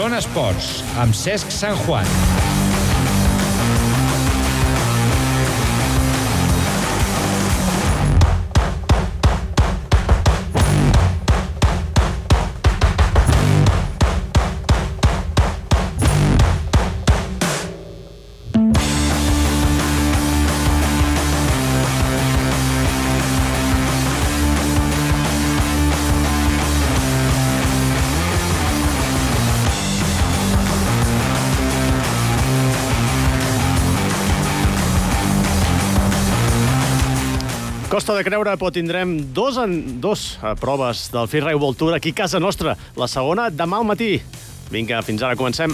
Zona Esports, amb Cesc Sant Juan. Costa de creure, però tindrem dos, en, dos eh, proves del Freeride World Tour aquí a casa nostra. La segona demà al matí. Vinga, fins ara, comencem.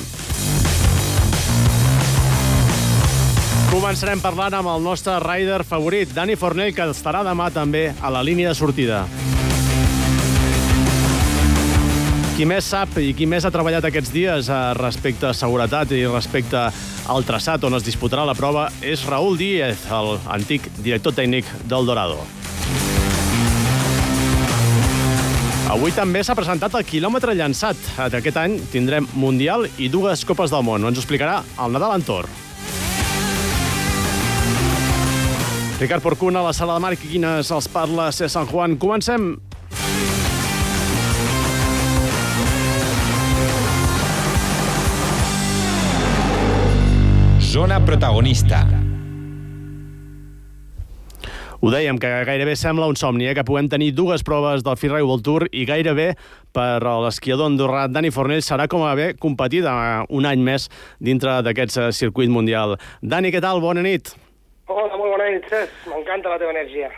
Començarem parlant amb el nostre rider favorit, Dani Fornell, que estarà demà també a la línia de sortida. Qui més sap i qui més ha treballat aquests dies eh, respecte a seguretat i respecte al traçat on es disputarà la prova és Raúl Díez, el antic director tècnic del Dorado. Avui també s'ha presentat el quilòmetre llançat. Aquest any tindrem Mundial i dues Copes del Món. Ens ho explicarà el Nadal Antor. Ricard Porcuna, a la sala de màquines, els parla C. Sant Juan. Comencem Zona protagonista. Ho dèiem, que gairebé sembla un somni, eh? que puguem tenir dues proves del Freeride World Tour i gairebé per l'esquiador andorrà Dani Fornell serà com haver competit un any més dintre d'aquest eh, circuit mundial. Dani, què tal? Bona nit. Hola, molt bona nit, Cesc. M'encanta la teva energia.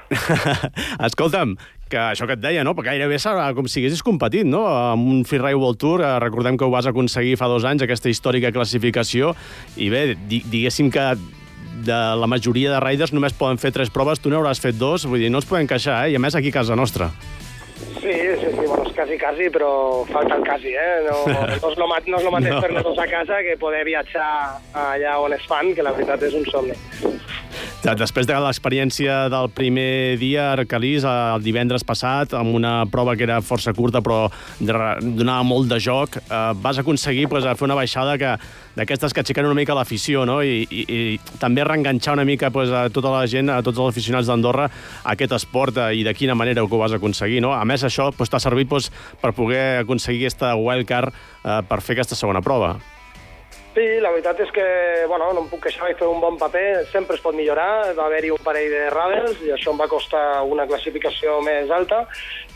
Escolta'm, que això que et deia, no? Perquè gairebé serà com si haguessis competit, no? Amb un Freeride World Tour, eh, recordem que ho vas aconseguir fa dos anys, aquesta històrica classificació, i bé, di diguéssim que de la majoria de riders només poden fer tres proves, tu n'hauràs fet dos, vull dir, no ens podem queixar, eh? I a més aquí a casa nostra. Sí, sí, sí, bueno, és quasi, quasi, però falta el quasi, eh? No, no, és, lo, no és lo mateix No. no. fer-ne dos a casa que poder viatjar allà on es fan, que la veritat és un somni. De- Després de l'experiència del primer dia, Arcalís, el divendres passat, amb una prova que era força curta però donava molt de joc, eh, vas aconseguir pues, fer una baixada que d'aquestes que aixequen una mica l'afició, no? I, i, i també reenganxar una mica pues, a tota la gent, a tots els aficionats d'Andorra, aquest esport eh, i de quina manera ho vas aconseguir, no? A més, això pues, t'ha servit pues, per poder aconseguir aquesta wildcard eh, per fer aquesta segona prova. Sí, la veritat és que, bueno, no em puc queixar, vaig fer un bon paper, sempre es pot millorar, va haver-hi un parell de radels i això em va costar una classificació més alta,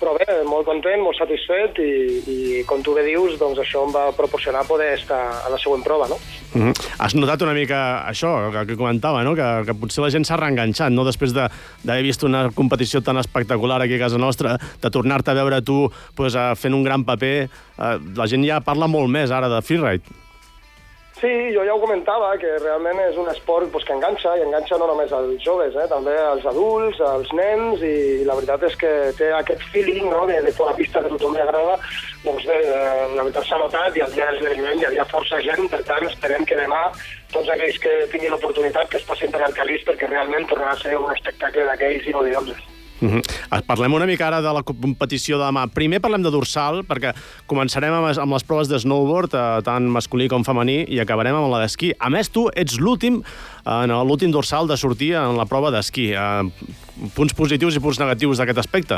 però bé, molt content, molt satisfet i, i com tu bé dius, doncs això em va proporcionar poder estar a la següent prova, no? Mm -hmm. Has notat una mica això que, que comentava, no? que, que potser la gent s'ha reenganxat, no? després de- d'haver vist una competició tan espectacular aquí a casa nostra, de tornar-te a veure tu pues, eh, fent un gran paper, eh, la gent ja parla molt més ara de freeride. Sí, jo ja ho comentava, que realment és un esport pues, que enganxa, i enganxa no només als joves, eh, també als adults, als nens, i la veritat és que té aquest feeling no, de, de fora pista que a tothom li agrada. Doncs bé, eh, la veritat s'ha notat, i al dia de l'esdeveniment hi havia força gent, per tant esperem que demà tots aquells que tinguin l'oportunitat que es passin per Alcalís, perquè realment tornarà a ser un espectacle d'aquells inolvidables. Mm -hmm. Parlem una mica ara de la competició de demà. Primer parlem de dorsal, perquè començarem amb, les proves de snowboard, eh, tant masculí com femení, i acabarem amb la d'esquí. A més, tu ets l'últim en l'últim dorsal de sortir en la prova d'esquí. Eh, punts positius i punts negatius d'aquest aspecte?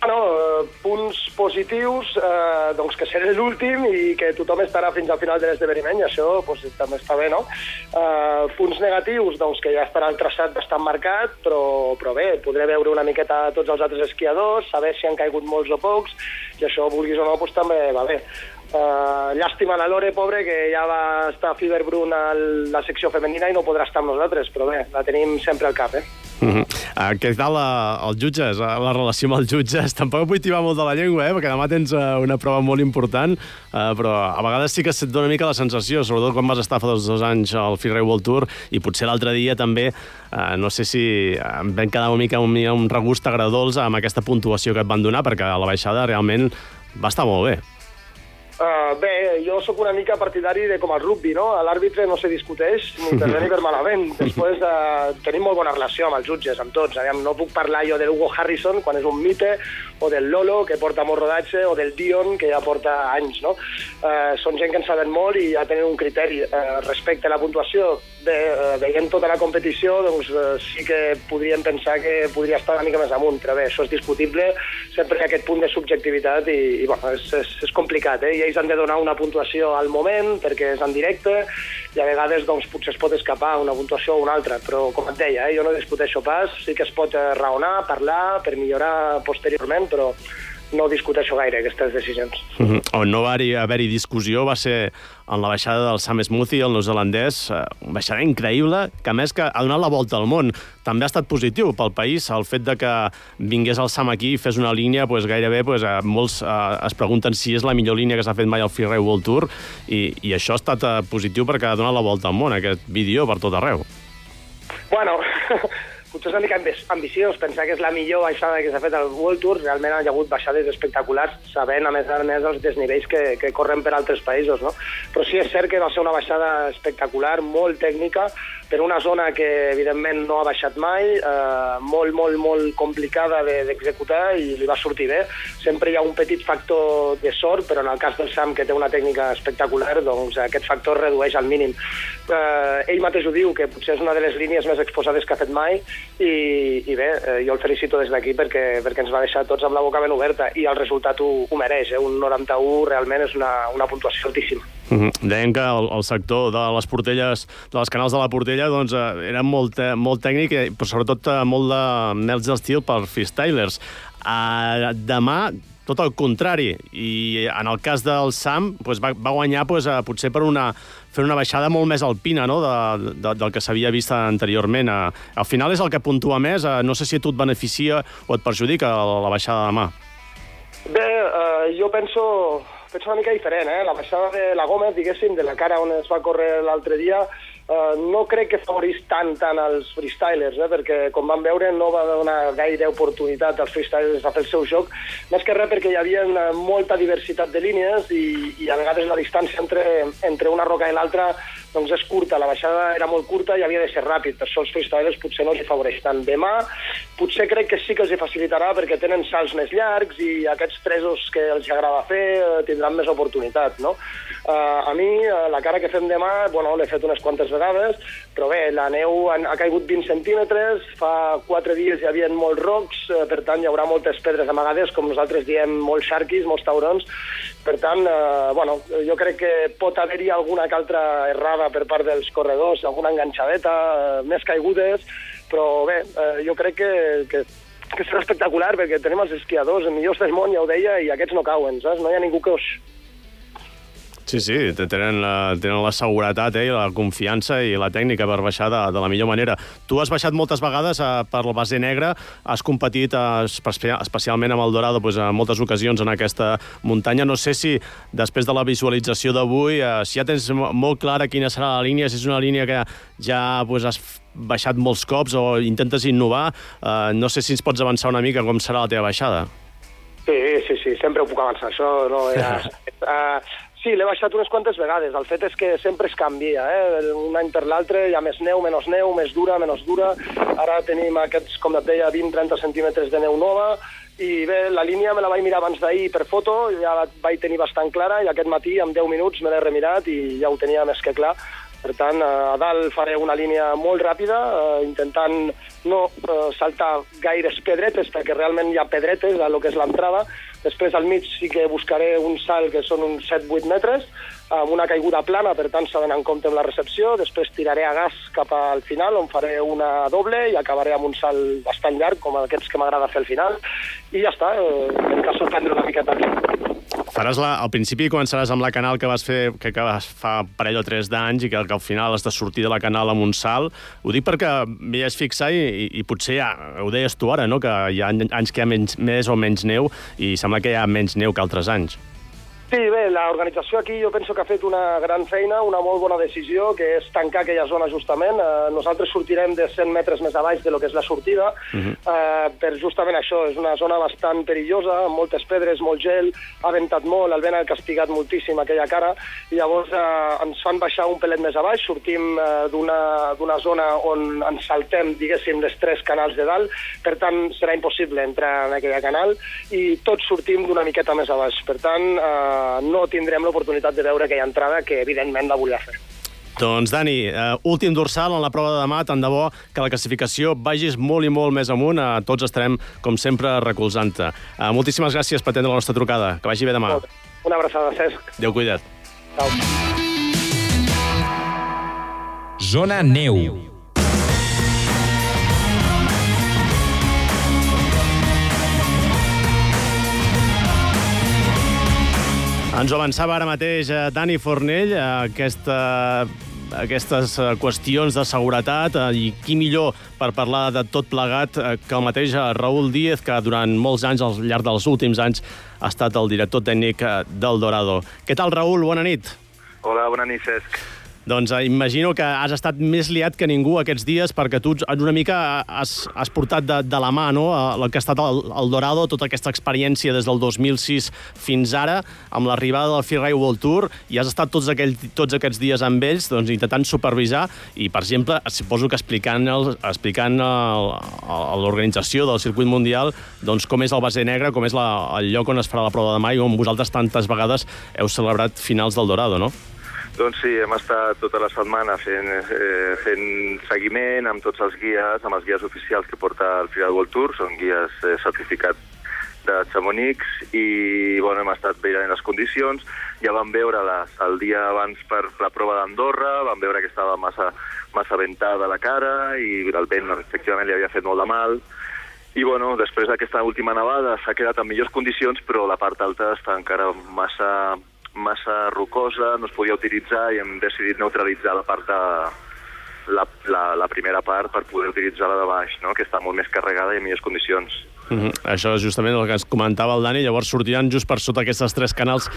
Bueno, punts positius, eh, doncs que seré l'últim i que tothom estarà fins al final de l'esdeveniment, i això doncs, també està bé, no? Eh, punts negatius, doncs que ja estarà el traçat bastant marcat, però, però bé, podré veure una miqueta tots els altres esquiadors, saber si han caigut molts o pocs, i això, vulguis o no, doncs també va bé. Uh, llàstima la Lore, pobre, que ja va estar Fiberbrun a la secció femenina i no podrà estar amb nosaltres, però bé, la tenim sempre al cap, eh? Mm -hmm. uh, què tal uh, els jutges, uh, la relació amb els jutges? Tampoc vull tibar molt de la llengua, eh, perquè demà tens uh, una prova molt important, uh, però a vegades sí que se't dona una mica la sensació, sobretot quan vas estar fa dos, dos anys al Freeride World Tour, i potser l'altre dia també, uh, no sé si uh, em vam quedar una mica un, un regust agradols amb aquesta puntuació que et van donar, perquè a la baixada realment va estar molt bé. Uh, bé, jo sóc una mica partidari de com el rugby, no? L'àrbitre no se discuteix ni per bé ni per malament. Després uh, tenim molt bona relació amb els jutges, amb tots. Aviam, no puc parlar jo de Hugo Harrison, quan és un mite, o del Lolo, que porta molt rodatge, o del Dion, que ja porta anys, no? Uh, són gent que en saben molt i ja tenen un criteri. Uh, respecte a la puntuació, bé, uh, veient tota la competició, doncs uh, sí que podríem pensar que podria estar una mica més amunt, però bé, això és discutible, sempre hi ha aquest punt de subjectivitat i, i bueno, és, és, és complicat, eh? I ells han de donar una puntuació al moment perquè és en directe i a vegades doncs, potser es pot escapar una puntuació o una altra, però com et deia, eh, jo no discuteixo pas, sí que es pot eh, raonar, parlar per millorar posteriorment, però no discuteixo gaire aquestes decisions. Mm -hmm. On no va haver-hi discussió va ser en la baixada del Sam Smoothie, el neozelandès, eh, una baixada increïble, que a més que ha donat la volta al món. També ha estat positiu pel país el fet de que vingués el Sam aquí i fes una línia pues, gairebé pues, eh, molts eh, es pregunten si és la millor línia que s'ha fet mai al Freeride World Tour i, i això ha estat eh, positiu perquè ha donat la volta al món, aquest vídeo per tot arreu. Bueno, potser és una mica ambiciós pensar que és la millor baixada que s'ha fet al World Tour. Realment hi ha hagut baixades espectaculars, sabent, a més a més, els desnivells que, que corren per altres països, no? Però sí és cert que va ser una baixada espectacular, molt tècnica, per una zona que, evidentment, no ha baixat mai, eh, molt, molt, molt complicada d'executar de, i li va sortir bé. Sempre hi ha un petit factor de sort, però en el cas del Sam, que té una tècnica espectacular, doncs aquest factor redueix al mínim. Eh, ell mateix ho diu, que potser és una de les línies més exposades que ha fet mai, i, i bé, eh, jo el felicito des d'aquí perquè, perquè ens va deixar tots amb la boca ben oberta i el resultat ho, ho mereix, eh? un 91 realment és una, una puntuació altíssima. Mm -hmm. Deien que el, el sector de les portelles, de les canals de la portella, doncs, eh, era molt, eh, molt tècnic, però sobretot eh, molt de mels d'estil per freestylers. Uh, demà tot el contrari. I en el cas del Sam doncs va, va guanyar doncs, potser per una, fer una baixada molt més alpina no? de, de, del que s'havia vist anteriorment. Al final és el que puntua més. No sé si a tu et beneficia o et perjudica la, la baixada de mà. Bé, uh, jo penso, penso una mica diferent. Eh? La baixada de la Gómez, diguéssim, de la cara on es va córrer l'altre dia, Uh, no crec que favorís tant tant als freestylers, eh, perquè com vam veure no va donar gaire oportunitat als freestylers a fer el seu joc, més que res perquè hi havia molta diversitat de línies i, i a vegades la distància entre, entre una roca i l'altra doncs és curta, la baixada era molt curta i havia de ser ràpid, per això els freestylers potser no els favoreix tant. Demà potser crec que sí que els hi facilitarà perquè tenen salts més llargs i aquests tresos que els agrada fer eh, tindran més oportunitat, no? Uh, a mi, uh, la cara que fem demà, bueno, l'he fet unes quantes vegades, però bé, la neu ha, ha caigut 20 centímetres, fa 4 dies hi havia molts rocs, uh, per tant hi haurà moltes pedres amagades, com nosaltres diem, molts xarquis, molts taurons, per tant, uh, bueno, jo crec que pot haver-hi alguna que altra errada per part dels corredors, alguna enganxadeta, uh, més caigudes, però bé, uh, jo crec que, que que serà espectacular perquè tenim els esquiadors millors del món, ja ho deia, i aquests no cauen, saps? No hi ha ningú que us, Sí, sí, tenen la, tenen la seguretat eh, la confiança i la tècnica per baixar de, de la millor manera. Tu has baixat moltes vegades eh, per la base negra, has competit eh, especialment amb el Dorado pues, en moltes ocasions en aquesta muntanya. No sé si després de la visualització d'avui, eh, si ja tens molt clara quina serà la línia, si és una línia que ja pues, has baixat molts cops o intentes innovar, eh, no sé si ens pots avançar una mica com serà la teva baixada. Sí, sí, sí, sempre ho puc avançar, això no ja... uh, Sí, l'he baixat unes quantes vegades. El fet és que sempre es canvia. Eh? Un any per l'altre hi ha més neu, menys neu, més dura, menys dura. Ara tenim aquests, com et deia, 20-30 centímetres de neu nova. I bé, la línia me la vaig mirar abans d'ahir per foto, ja la vaig tenir bastant clara, i aquest matí, en 10 minuts, me l'he remirat i ja ho tenia més que clar. Per tant, a dalt faré una línia molt ràpida, eh, intentant no eh, saltar gaires pedretes, perquè realment hi ha pedretes a lo que és l'entrada, Després al mig sí que buscaré un salt que són uns 7-8 metres, amb una caiguda plana, per tant s'ha d'anar en compte amb la recepció. Després tiraré a gas cap al final, on faré una doble i acabaré amb un salt bastant llarg, com aquests que m'agrada fer al final. I ja està, eh, hem de sorprendre una miqueta. Faràs la, al principi començaràs amb la canal que vas fer, que, que vas fa parell o tres d'anys i que, que al final has de sortir de la canal amb un salt. Ho dic perquè m'hi has fixar i, i, i potser ja, ho deies tu ara, no? que hi ha anys que hi ha menys, més o menys neu i sembla que hi ha menys neu que altres anys. Sí, bé, l'organització aquí jo penso que ha fet una gran feina, una molt bona decisió, que és tancar aquella zona justament. Eh, nosaltres sortirem de 100 metres més a baix de lo que és la sortida, uh -huh. eh, per justament això. És una zona bastant perillosa, amb moltes pedres, molt gel, ha ventat molt, el vent ha castigat moltíssim aquella cara, i llavors eh, ens fan baixar un pelet més a baix, sortim eh, d'una zona on ens saltem, diguéssim, les tres canals de dalt, per tant serà impossible entrar en aquella canal, i tots sortim d'una miqueta més a baix. Per tant, eh, no tindrem l'oportunitat de veure aquella entrada que evidentment la volia fer. Doncs, Dani, uh, últim dorsal en la prova de demà. Tant de bo que la classificació vagis molt i molt més amunt. Uh, tots estarem, com sempre, recolzant-te. Uh, moltíssimes gràcies per atendre la nostra trucada. Que vagi bé demà. Una abraçada, Cesc. Déu cuida't. Ciao. Zona neu. Ens ho avançava ara mateix eh, Dani Fornell, eh, aquesta, aquestes eh, qüestions de seguretat i qui millor per parlar de tot plegat que el mateix Raül Díez, que durant molts anys, al llarg dels últims anys, ha estat el director tècnic del Dorado. Què tal, Raül? Bona nit. Hola, bona nit, Cesc. Doncs eh, imagino que has estat més liat que ningú aquests dies perquè tu una mica has, has portat de, de la mà no? el que ha estat el, el Dorado, tota aquesta experiència des del 2006 fins ara, amb l'arribada del Free World Tour, i has estat tots, aquell, tots aquests dies amb ells doncs, intentant supervisar i, per exemple, suposo que explicant, el, explicant l'organització del circuit mundial doncs, com és el base negre, com és la, el lloc on es farà la prova de mai, on vosaltres tantes vegades heu celebrat finals del Dorado, no? Doncs sí, hem estat tota la setmana fent, eh, fent seguiment amb tots els guies, amb els guies oficials que porta el Final World Tour, són guies eh, certificats de Chamonix i bueno, hem estat veient les condicions. Ja vam veure les, el dia abans per la prova d'Andorra, vam veure que estava massa, massa ventada la cara i el vent efectivament li havia fet molt de mal. I bueno, després d'aquesta última nevada s'ha quedat en millors condicions, però la part alta està encara massa, massa rocosa, no es podia utilitzar i hem decidit neutralitzar la part de, la, la, la primera part per poder utilitzar la de baix, no? que està molt més carregada i en millors condicions. Mm -hmm. Això és justament el que es comentava el Dani, llavors sortiran just per sota aquests tres canals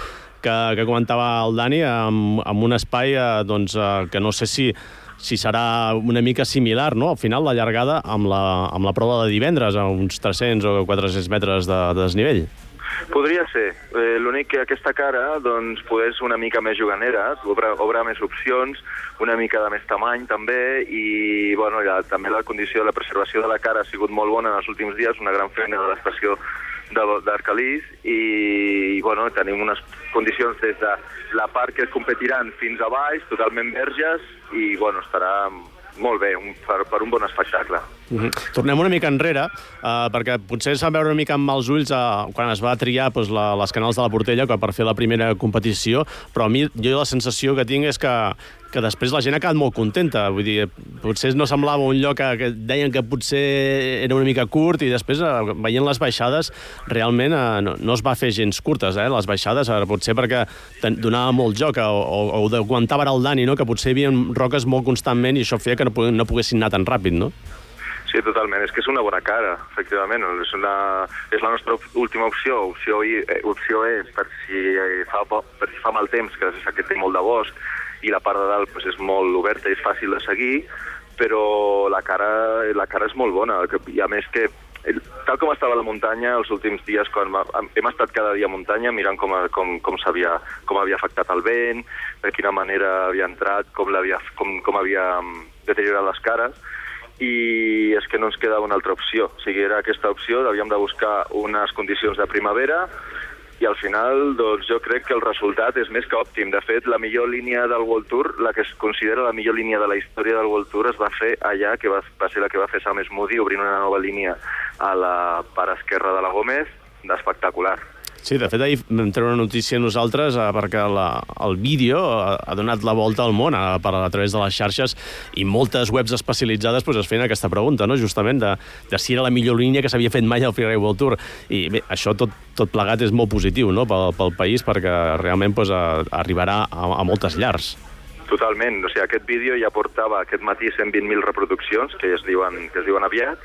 que, que comentava el Dani, amb, amb un espai eh, doncs, eh, que no sé si si serà una mica similar, no?, al final, la llargada amb la, amb la prova de divendres, a uns 300 o 400 metres de, de desnivell. Podria ser. Eh, L'únic que aquesta cara doncs, poder és una mica més juganera, obre, obre més opcions, una mica de més tamany també, i bueno, ja, també la condició de la preservació de la cara ha sigut molt bona en els últims dies, una gran feina de l'estació d'Arcalís, i, i bueno, tenim unes condicions des de la part que competiran fins a baix, totalment verges, i bueno, estarà molt bé, un, per, per un bon espectacle. Mm -hmm. Tornem una mica enrere, uh, perquè potser s'ha veure una mica amb mals ulls uh, quan es va triar pues, la, les canals de la Portella per fer la primera competició, però a mi jo la sensació que tinc és que, que després la gent ha quedat molt contenta. Vull dir, potser no semblava un lloc que, que deien que potser era una mica curt i després, uh, veient les baixades, realment uh, no, no es va fer gens curtes, eh, les baixades, uh, potser perquè donava molt joc, o, o, o aguantava el Dani, no? que potser hi havia roques molt constantment i això feia que no, no poguessin anar tan ràpid, no? Sí, totalment. És que és una bona cara, efectivament. És, una, és la nostra última opció, opció, I, eh, opció E, per si, fa, per si fa mal temps, que és que té molt de bosc, i la part de dalt pues, és molt oberta i és fàcil de seguir, però la cara, la cara és molt bona. I a més que tal com estava la muntanya els últims dies, quan hem estat cada dia a muntanya mirant com, com, com, havia, com havia afectat el vent, de quina manera havia entrat, com, havia, com, com havia mm, deteriorat les cares, i és que no ens quedava una altra opció. O sigui, era aquesta opció, havíem de buscar unes condicions de primavera i al final doncs, jo crec que el resultat és més que òptim. De fet, la millor línia del World Tour, la que es considera la millor línia de la història del World Tour, es va fer allà, que va, va ser la que va fer Sam Smoody, obrint una nova línia a la part esquerra de la Gómez, d'espectacular. Sí, de fet, ahir vam treure una notícia nosaltres eh, perquè la, el vídeo ha, ha donat la volta al món a, eh, per, a través de les xarxes i moltes webs especialitzades pues, es feien aquesta pregunta, no? justament, de, de si era la millor línia que s'havia fet mai al Freeride World Tour. I bé, això tot, tot plegat és molt positiu no? pel, pel país perquè realment pues, a, arribarà a, a moltes llars. Totalment. O sigui, aquest vídeo ja portava aquest matí 120.000 reproduccions, que es diuen, que es diuen aviat,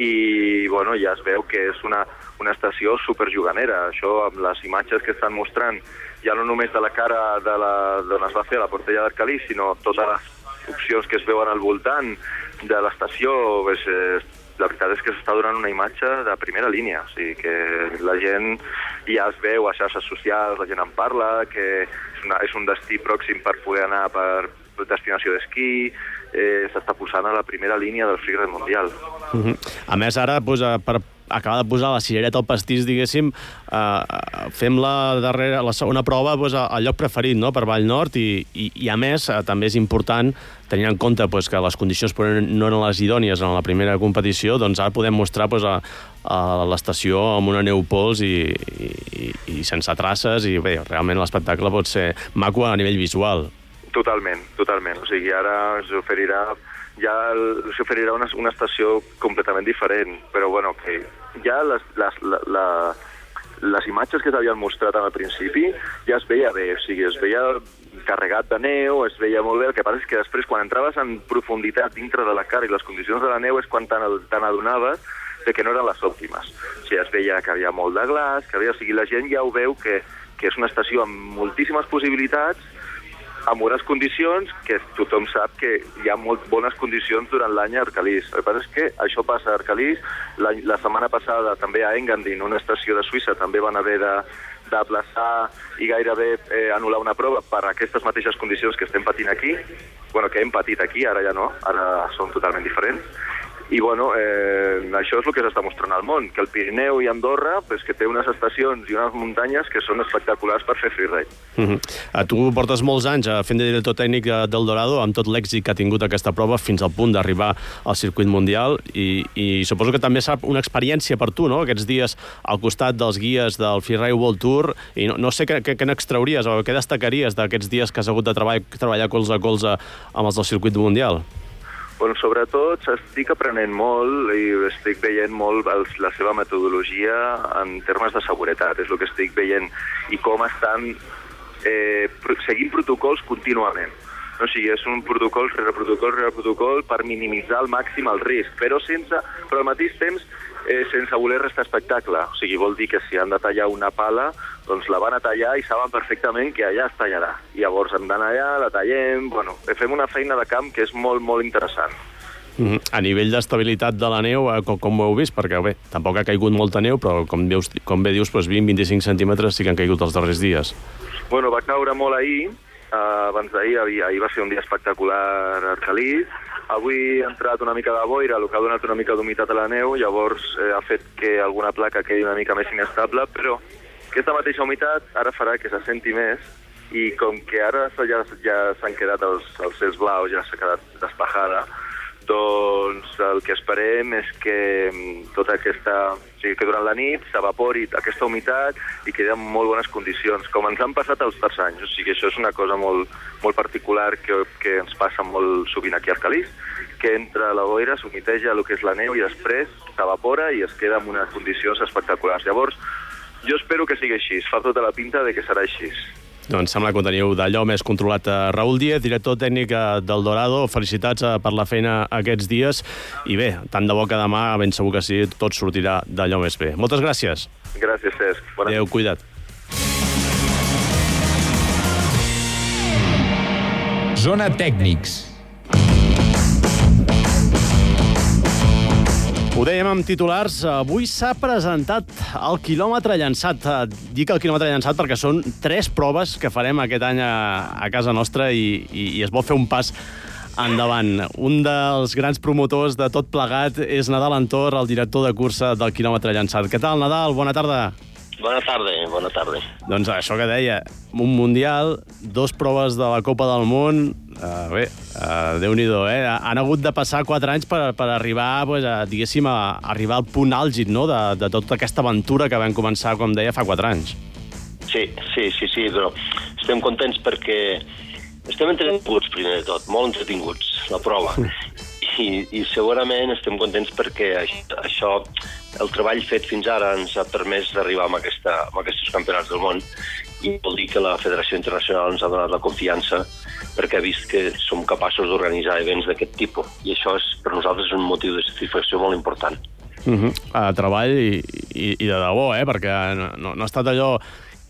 i bueno, ja es veu que és una, una estació superjuganera. Això amb les imatges que estan mostrant, ja no només de la cara de la, d'on es va fer la Portella d'Arcalí, sinó totes les opcions que es veuen al voltant de l'estació, pues, eh, la veritat és que s'està donant una imatge de primera línia, o sigui que la gent ja es veu a xarxes socials, la gent en parla, que és, una, és un destí pròxim per poder anar per destinació d'esquí, eh, s'està posant a la primera línia del freeride mundial. Uh -huh. A més, ara, doncs, eh, per acabar de posar la cirereta al pastís, diguéssim, eh, fem la, darrera, la segona prova doncs, al lloc preferit no? per Vall Nord i, i, i a més eh, també és important tenint en compte doncs, que les condicions no eren les idònies en la primera competició, doncs ara podem mostrar doncs, a, a l'estació amb una neu pols i, i, i sense traces i bé, realment l'espectacle pot ser maco a nivell visual. Totalment, totalment. O sigui, ara s'oferirà ja s'oferirà una, una estació completament diferent, però bueno, que ja les, les, la, la, les imatges que t'havien mostrat al principi ja es veia bé, o sigui, es veia carregat de neu, es veia molt bé, el que passa és que després quan entraves en profunditat dintre de la cara i les condicions de la neu és quan t'adonaves de que no eren les òptimes. O sigui, es veia que havia molt de glaç, que havia... O sigui, la gent ja ho veu que, que és una estació amb moltíssimes possibilitats amb unes condicions que tothom sap que hi ha molt bones condicions durant l'any a Arcalís. El que passa és que això passa a Arcalís. La, la setmana passada també a Engadin, una estació de Suïssa, també van haver de d'aplaçar i gairebé eh, anul·lar una prova per aquestes mateixes condicions que estem patint aquí, bueno, que hem patit aquí, ara ja no, ara són totalment diferents, i bueno, eh, això és el que s'està mostrant al món, que el Pirineu i Andorra, pues, que té unes estacions i unes muntanyes que són espectaculars per fer freeride. Uh -huh. Tu portes molts anys eh, fent de director tècnic del Dorado, amb tot l'èxit que ha tingut aquesta prova fins al punt d'arribar al circuit mundial, i, i suposo que també serà una experiència per tu, no?, aquests dies al costat dels guies del Freeride World Tour, i no, no sé què, què, què n'extrauries o què destacaries d'aquests dies que has hagut de treballar, treballar colze a colze amb els del circuit mundial. Bueno, sobretot estic aprenent molt i estic veient molt els, la seva metodologia en termes de seguretat, és el que estic veient, i com estan eh, seguint protocols contínuament. O sigui, és un protocol rere protocol rere protocol per minimitzar al màxim el risc, però, sense, però al mateix temps eh, sense voler restar espectacle. O sigui, vol dir que si han de tallar una pala, doncs la van a tallar i saben perfectament que allà es tallarà. I llavors hem d'anar allà, la tallem... Bueno, fem una feina de camp que és molt, molt interessant. Mm -hmm. A nivell d'estabilitat de la neu, eh, com, com ho heu vist? Perquè bé, tampoc ha caigut molta neu, però com, veus, com bé dius, doncs 20-25 centímetres sí que han caigut els darrers dies. Bueno, va caure molt ahir, uh, abans d'ahir, ahir, ahir va ser un dia espectacular a Arcalís, Avui ha entrat una mica de boira, el que ha donat una mica d'humitat a la neu, llavors eh, ha fet que alguna placa quedi una mica més inestable, però aquesta mateixa humitat ara farà que se senti més. I com que ara ja, ja s'han quedat els, els cels blaus, ja s'ha quedat despejada, doncs el que esperem és que mm, tota aquesta... O sigui, que durant la nit s'evapori aquesta humitat i quedi en molt bones condicions, com ens han passat els terç anys. O sigui, això és una cosa molt, molt particular que, que ens passa molt sovint aquí a Arcalís, que entra la boira, s'humiteja el que és la neu i després s'evapora i es queda en unes condicions espectaculars. Llavors, jo espero que sigui així, fa tota la pinta de que serà així. Doncs sembla que ho teniu d'allò més controlat. Eh, Raül Díez, director tècnic eh, del Dorado, felicitats eh, per la feina aquests dies i bé, tant de bo que demà, ben segur que sí, tot sortirà d'allò més bé. Moltes gràcies. Gràcies, Cesc. Bona Adéu, cuida't. Zona Tècnics. Ho dèiem amb titulars, avui s'ha presentat el quilòmetre llançat. Dic el quilòmetre llançat perquè són tres proves que farem aquest any a, a casa nostra i, i, i es vol fer un pas endavant. Un dels grans promotors de tot plegat és Nadal Antor, el director de cursa del quilòmetre llançat. Què tal, Nadal? Bona tarda. Bona tarda, bona tarda. Doncs això que deia, un Mundial, dos proves de la Copa del Món, uh, bé, uh, Déu-n'hi-do, eh? Han hagut de passar quatre anys per, per arribar, pues, a, diguéssim, a, a arribar al punt àlgid no? de, de tota aquesta aventura que vam començar, com deia, fa quatre anys. Sí, sí, sí, sí, però estem contents perquè estem entretinguts, primer de tot, molt entretinguts, la prova. I, i segurament estem contents perquè això, el treball fet fins ara ens ha permès d'arribar a, aquesta, a aquests campionats del món i vol dir que la Federació Internacional ens ha donat la confiança perquè ha vist que som capaços d'organitzar events d'aquest tipus i això és per nosaltres un motiu de satisfacció molt important. Uh -huh. uh, treball i, i, i de debò, eh? perquè no, no, ha estat allò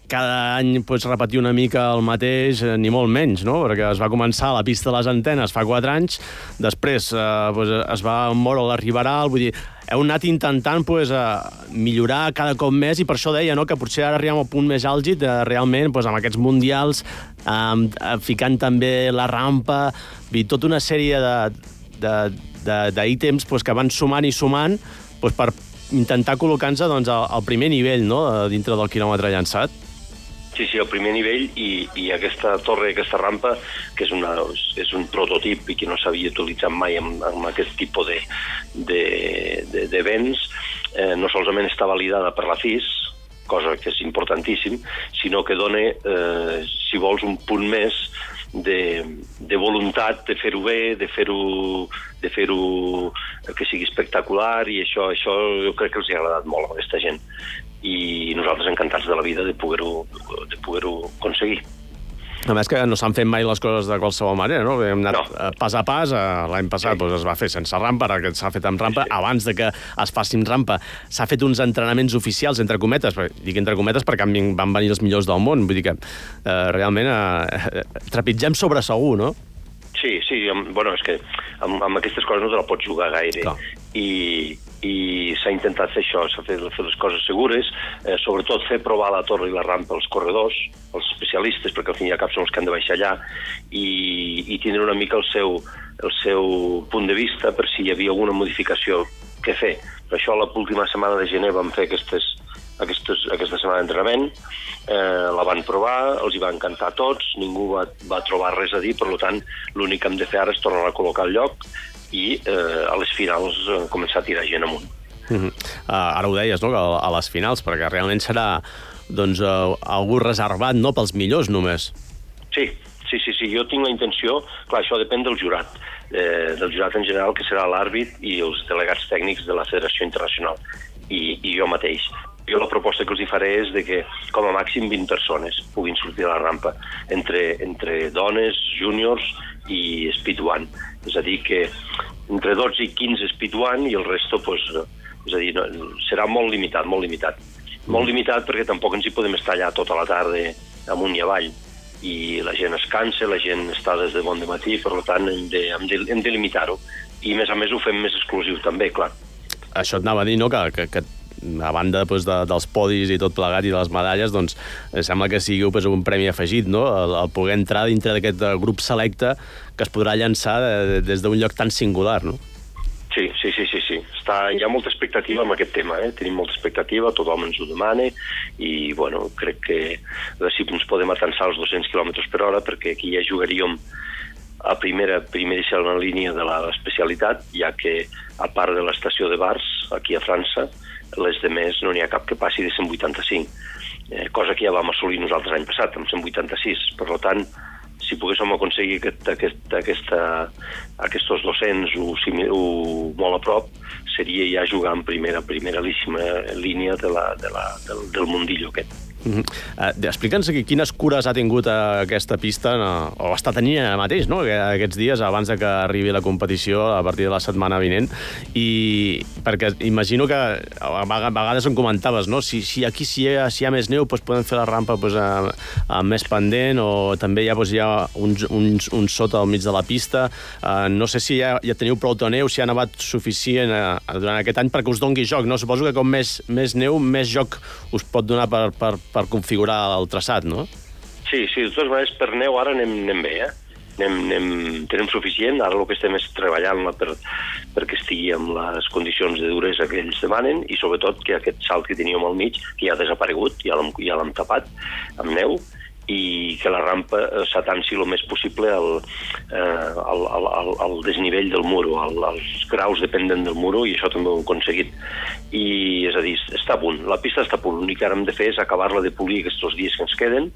cada any pues, repetir una mica el mateix, eh, ni molt menys, no? perquè es va començar a la pista de les antenes fa 4 anys, després eh, pues, es va moure l'arribarà, vull dir, heu anat intentant pues, a millorar cada cop més i per això deia no, que potser ara arribem al punt més àlgid de, realment pues, amb aquests mundials, eh, ficant també la rampa, dir, tota una sèrie d'ítems pues, que van sumant i sumant pues, per intentar col·locar-nos doncs, al, al primer nivell no, dintre del quilòmetre llançat. Sí, sí, el primer nivell i, i aquesta torre, aquesta rampa, que és, una, és un prototip i que no s'havia utilitzat mai amb, amb aquest tipus de, de, de, de vents, eh, no solament està validada per la FIS, cosa que és importantíssim, sinó que dona, eh, si vols, un punt més de, de voluntat de fer-ho bé, de fer-ho de fer que sigui espectacular i això, això jo crec que els ha agradat molt a aquesta gent i nosaltres encantats de la vida de poder-ho de poder aconseguir. A més que no s'han fet mai les coses de qualsevol manera, no? Hem anat no. pas a pas, l'any passat sí. doncs, es va fer sense rampa, ara que s'ha fet amb rampa, sí, sí. abans de que es faci amb rampa s'ha fet uns entrenaments oficials, entre cometes, dic entre cometes perquè van venir els millors del món, vull dir que eh, realment eh, trepitgem sobre segur, no? Sí, sí, bueno, és que amb, amb aquestes coses no te la pots jugar gaire. Clar. I, i s'ha intentat fer això, s'ha fet fer les coses segures, eh, sobretot fer provar la torre i la rampa als corredors, als especialistes, perquè al fin i al cap són els que han de baixar allà, i, i tindre una mica el seu, el seu punt de vista per si hi havia alguna modificació que fer. Per això l'última setmana de gener vam fer aquestes, aquestes, aquesta setmana d'entrenament, eh, la van provar, els hi va encantar tots, ningú va, va trobar res a dir, per tant, l'únic que hem de fer ara és tornar a col·locar el lloc i eh, a les finals eh, començar a tirar gent amunt. Uh -huh. uh, ara ho deies, no?, a, a les finals, perquè realment serà doncs, uh, algú reservat, no pels millors només. Sí, sí, sí, sí, jo tinc la intenció, clar, això depèn del jurat, eh, del jurat en general, que serà l'àrbit i els delegats tècnics de la Federació Internacional, i, i jo mateix. Jo la proposta que els hi faré és de que com a màxim 20 persones puguin sortir a la rampa, entre, entre dones, júniors i speed one. És a dir, que entre 12 i 15 speed one i el resto, pues, és a dir, no, serà molt limitat, molt limitat. Molt limitat perquè tampoc ens hi podem estar allà tota la tarda amunt i avall i la gent es cansa, la gent està des de bon matí, per tant hem de, hem de, hem de limitar-ho. I a més a més ho fem més exclusiu també, clar. Això et anava a dir, no?, que, que, que a banda doncs, de, dels podis i tot plegat i de les medalles, doncs sembla que sigui doncs, un premi afegit, no? El, el poder entrar dintre d'aquest eh, grup selecte que es podrà llançar de, des d'un lloc tan singular, no? Sí, sí, sí, sí, sí. Està, hi ha molta expectativa amb aquest tema, eh? tenim molta expectativa, tothom ens ho demana i, bueno, crec que si ens podem atansar els 200 km per hora perquè aquí ja jugaríem a primera, primeríssima línia de l'especialitat, ja que a part de l'estació de Bars, aquí a França, les de més no n'hi ha cap que passi de 185, eh, cosa que ja vam assolir nosaltres l'any passat, amb 186. Per tant, si poguéssim aconseguir aquest, aquest, aquesta, aquests 200 o, o molt a prop, seria ja jugar en primera, primera línia de la, de la, del, del mundillo aquest. Uh, Explica'ns aquí quines cures ha tingut uh, aquesta pista, no, o està tenint ara mateix, no? aquests dies, abans de que arribi la competició a partir de la setmana vinent, i perquè imagino que a vegades em comentaves, no? si, si aquí si hi, ha, si hi ha més neu, doncs podem fer la rampa doncs, a, a més pendent, o també ja, doncs, hi ha uns, uns, uns sota al mig de la pista. Uh, no sé si ja, ja teniu prou de neu, si ha nevat suficient uh, durant aquest any perquè us dongui joc. No? Suposo que com més, més neu, més joc us pot donar per, per, per configurar el traçat, no? Sí, sí, de totes maneres, per neu ara anem, anem bé, eh? Anem, anem, tenim suficient, ara el que estem és treballant per, perquè estigui amb les condicions de duresa que ells demanen i sobretot que aquest salt que teníem al mig, que ja ha desaparegut, ja l'hem ja tapat amb neu, i que la rampa s'atanci el més possible al, eh, al, al, al desnivell del muro, al, graus dependen del muro, i això també ho hem aconseguit. I, és a dir, està a punt, la pista està a punt, l'únic que ara hem de fer és acabar-la de polir aquests dies que ens queden,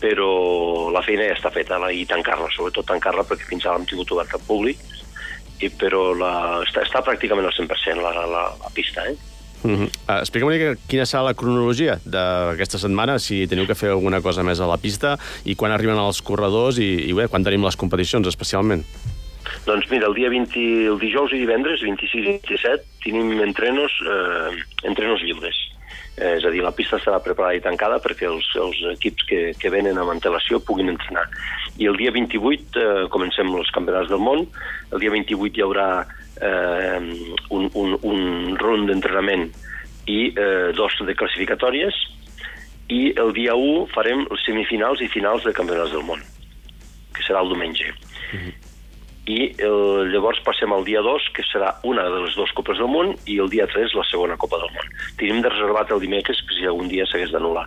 però la feina ja està feta, i tancar-la, sobretot tancar-la, perquè fins ara hem tingut obert al públic, i, però la, està, està pràcticament al 100% la, la, la pista, eh? Uh -huh. uh, Explica'm una mica quina serà la cronologia d'aquesta setmana, si teniu que fer alguna cosa més a la pista i quan arriben els corredors i, i bé, quan tenim les competicions especialment. Doncs mira, el dia 20, el dijous i divendres, 26 i 27, tenim entrenos, eh, entrenos lliures. Eh, és a dir, la pista estarà preparada i tancada perquè els, els equips que, que venen amb antelació puguin entrenar. I el dia 28 eh, comencem els campionats del món. El dia 28 hi haurà eh, un, un, un run d'entrenament i eh, dos de classificatòries i el dia 1 farem les semifinals i finals de campionats del món, que serà el diumenge. Uh -huh i el, llavors passem al dia 2, que serà una de les dues Copes del Món, i el dia 3 la segona Copa del Món. Tenim de reservat el dimecres que si algun dia s'hagués d'anul·lar.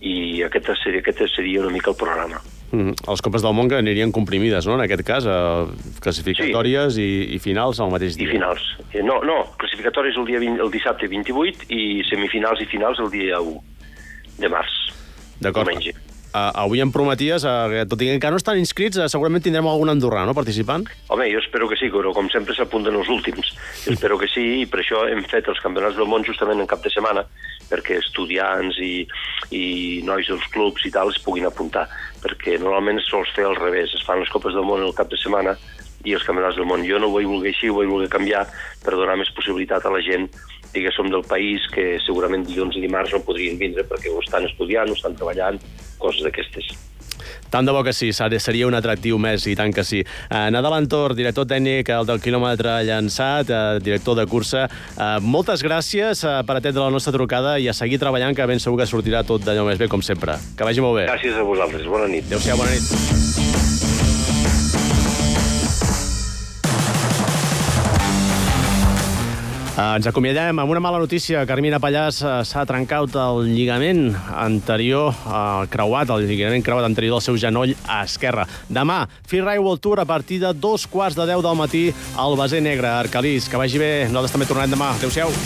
I aquest seria, aquest seria una mica el programa. Mm, les Copes del Món que anirien comprimides, no?, en aquest cas, eh, classificatòries sí. i, i finals al mateix dia. I finals. Eh, no, no, classificatòries el, dia 20, el dissabte 28 i semifinals i finals el dia 1 de març. D'acord. Uh, avui em prometies, uh, tot i que encara no estan inscrits, uh, segurament tindrem algun andorrà, no?, participant? Home, jo espero que sí, però com sempre s'apunten els últims. espero que sí, i per això hem fet els campionats del món justament en cap de setmana, perquè estudiants i, i nois dels clubs i tal es puguin apuntar, perquè normalment sols fer al revés, es fan les Copes del Món el cap de setmana i els campionats del món. Jo no ho vull voler així, ho vull voler canviar per donar més possibilitat a la gent que som del país que segurament dilluns i dimarts no podrien vindre perquè ho estan estudiant, ho estan treballant, coses d'aquestes. Tant de bo que sí, seria un atractiu més, i tant que sí. Uh, Nadal Antor, director tècnic el del quilòmetre llançat, uh, director de cursa, uh, moltes gràcies uh, per atendre la nostra trucada i a seguir treballant, que ben segur que sortirà tot d'allò més bé, com sempre. Que vagi molt bé. Gràcies a vosaltres. Bona nit. Adéu-siau, bona nit. Ens acomiadem amb una mala notícia. Carmina Pallàs uh, s'ha trencat el lligament anterior, uh, creuat, el lligament creuat anterior del seu genoll a esquerra. Demà, Freeride World Tour a partir de dos quarts de deu del matí al Baser Negre, Arcalís. Que vagi bé. Nosaltres també tornarem demà. Adéu-siau.